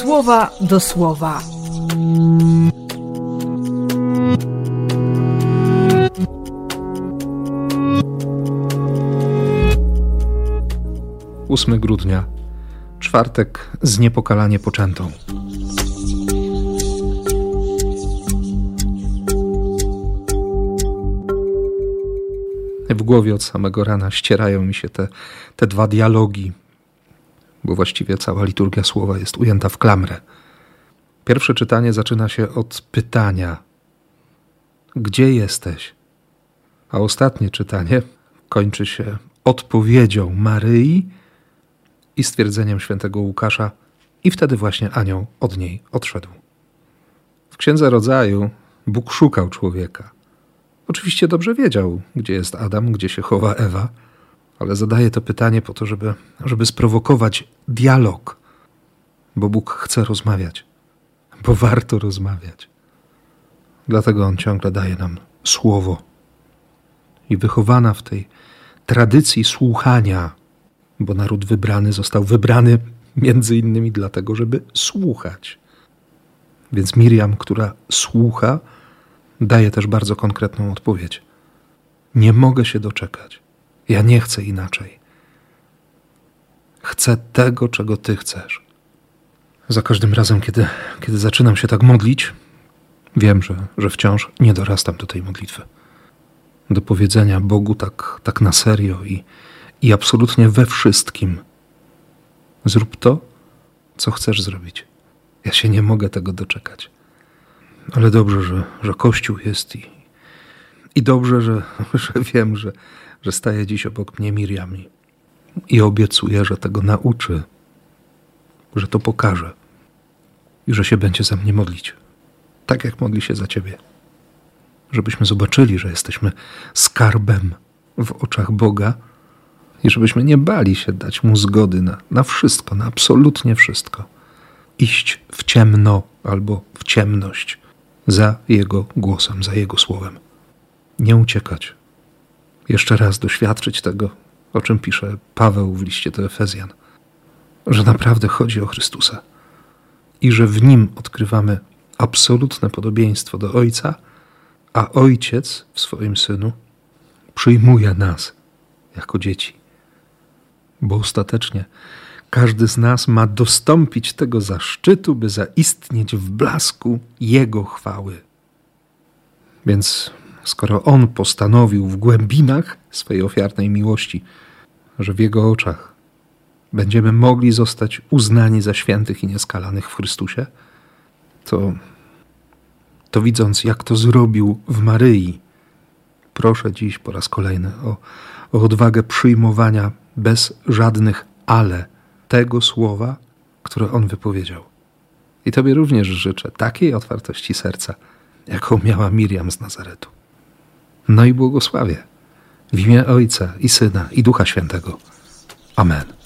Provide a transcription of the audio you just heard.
słowa do słowa. Ósmy grudnia, czwartek z niepokalanie poczętą. W głowie od samego rana ścierają mi się te, te dwa dialogi, bo właściwie cała liturgia słowa jest ujęta w klamrę. Pierwsze czytanie zaczyna się od pytania: Gdzie jesteś? A ostatnie czytanie kończy się odpowiedzią Maryi i stwierdzeniem świętego Łukasza, i wtedy właśnie anioł od niej odszedł. W Księdze Rodzaju Bóg szukał człowieka. Oczywiście dobrze wiedział, gdzie jest Adam, gdzie się chowa Ewa, ale zadaje to pytanie po to, żeby, żeby sprowokować dialog, bo Bóg chce rozmawiać, bo warto rozmawiać. Dlatego On ciągle daje nam słowo. I wychowana w tej tradycji słuchania, bo naród wybrany został wybrany między innymi dlatego, żeby słuchać. Więc Miriam, która słucha, daje też bardzo konkretną odpowiedź. Nie mogę się doczekać. Ja nie chcę inaczej. Chcę tego, czego Ty chcesz. Za każdym razem, kiedy, kiedy zaczynam się tak modlić, wiem, że, że wciąż nie dorastam do tej modlitwy. Do powiedzenia Bogu tak, tak na serio i, i absolutnie we wszystkim. Zrób to, co chcesz zrobić. Ja się nie mogę tego doczekać. Ale dobrze, że, że Kościół jest i, i dobrze, że, że wiem, że, że staje dziś obok mnie Miriam i, obiecuję, że tego nauczy, że to pokaże i że się będzie za mnie modlić, tak jak modli się za Ciebie. Żebyśmy zobaczyli, że jesteśmy skarbem w oczach Boga i żebyśmy nie bali się dać Mu zgody na, na wszystko, na absolutnie wszystko. Iść w ciemno albo w ciemność za Jego głosem, za Jego słowem. Nie uciekać. Jeszcze raz doświadczyć tego, o czym pisze Paweł w liście do Efezjan, że naprawdę chodzi o Chrystusa i że w Nim odkrywamy absolutne podobieństwo do Ojca, a Ojciec w swoim Synu przyjmuje nas jako dzieci. Bo ostatecznie każdy z nas ma dostąpić tego zaszczytu, by zaistnieć w blasku Jego chwały. Więc skoro On postanowił w głębinach swej ofiarnej miłości, że w Jego oczach będziemy mogli zostać uznani za świętych i nieskalanych w Chrystusie, to, to widząc, jak to zrobił w Maryi, proszę dziś po raz kolejny o, o odwagę przyjmowania bez żadnych ale tego słowa, które on wypowiedział. I Tobie również życzę takiej otwartości serca, jaką miała Miriam z Nazaretu. No i błogosławię w imię Ojca i Syna i Ducha Świętego. Amen.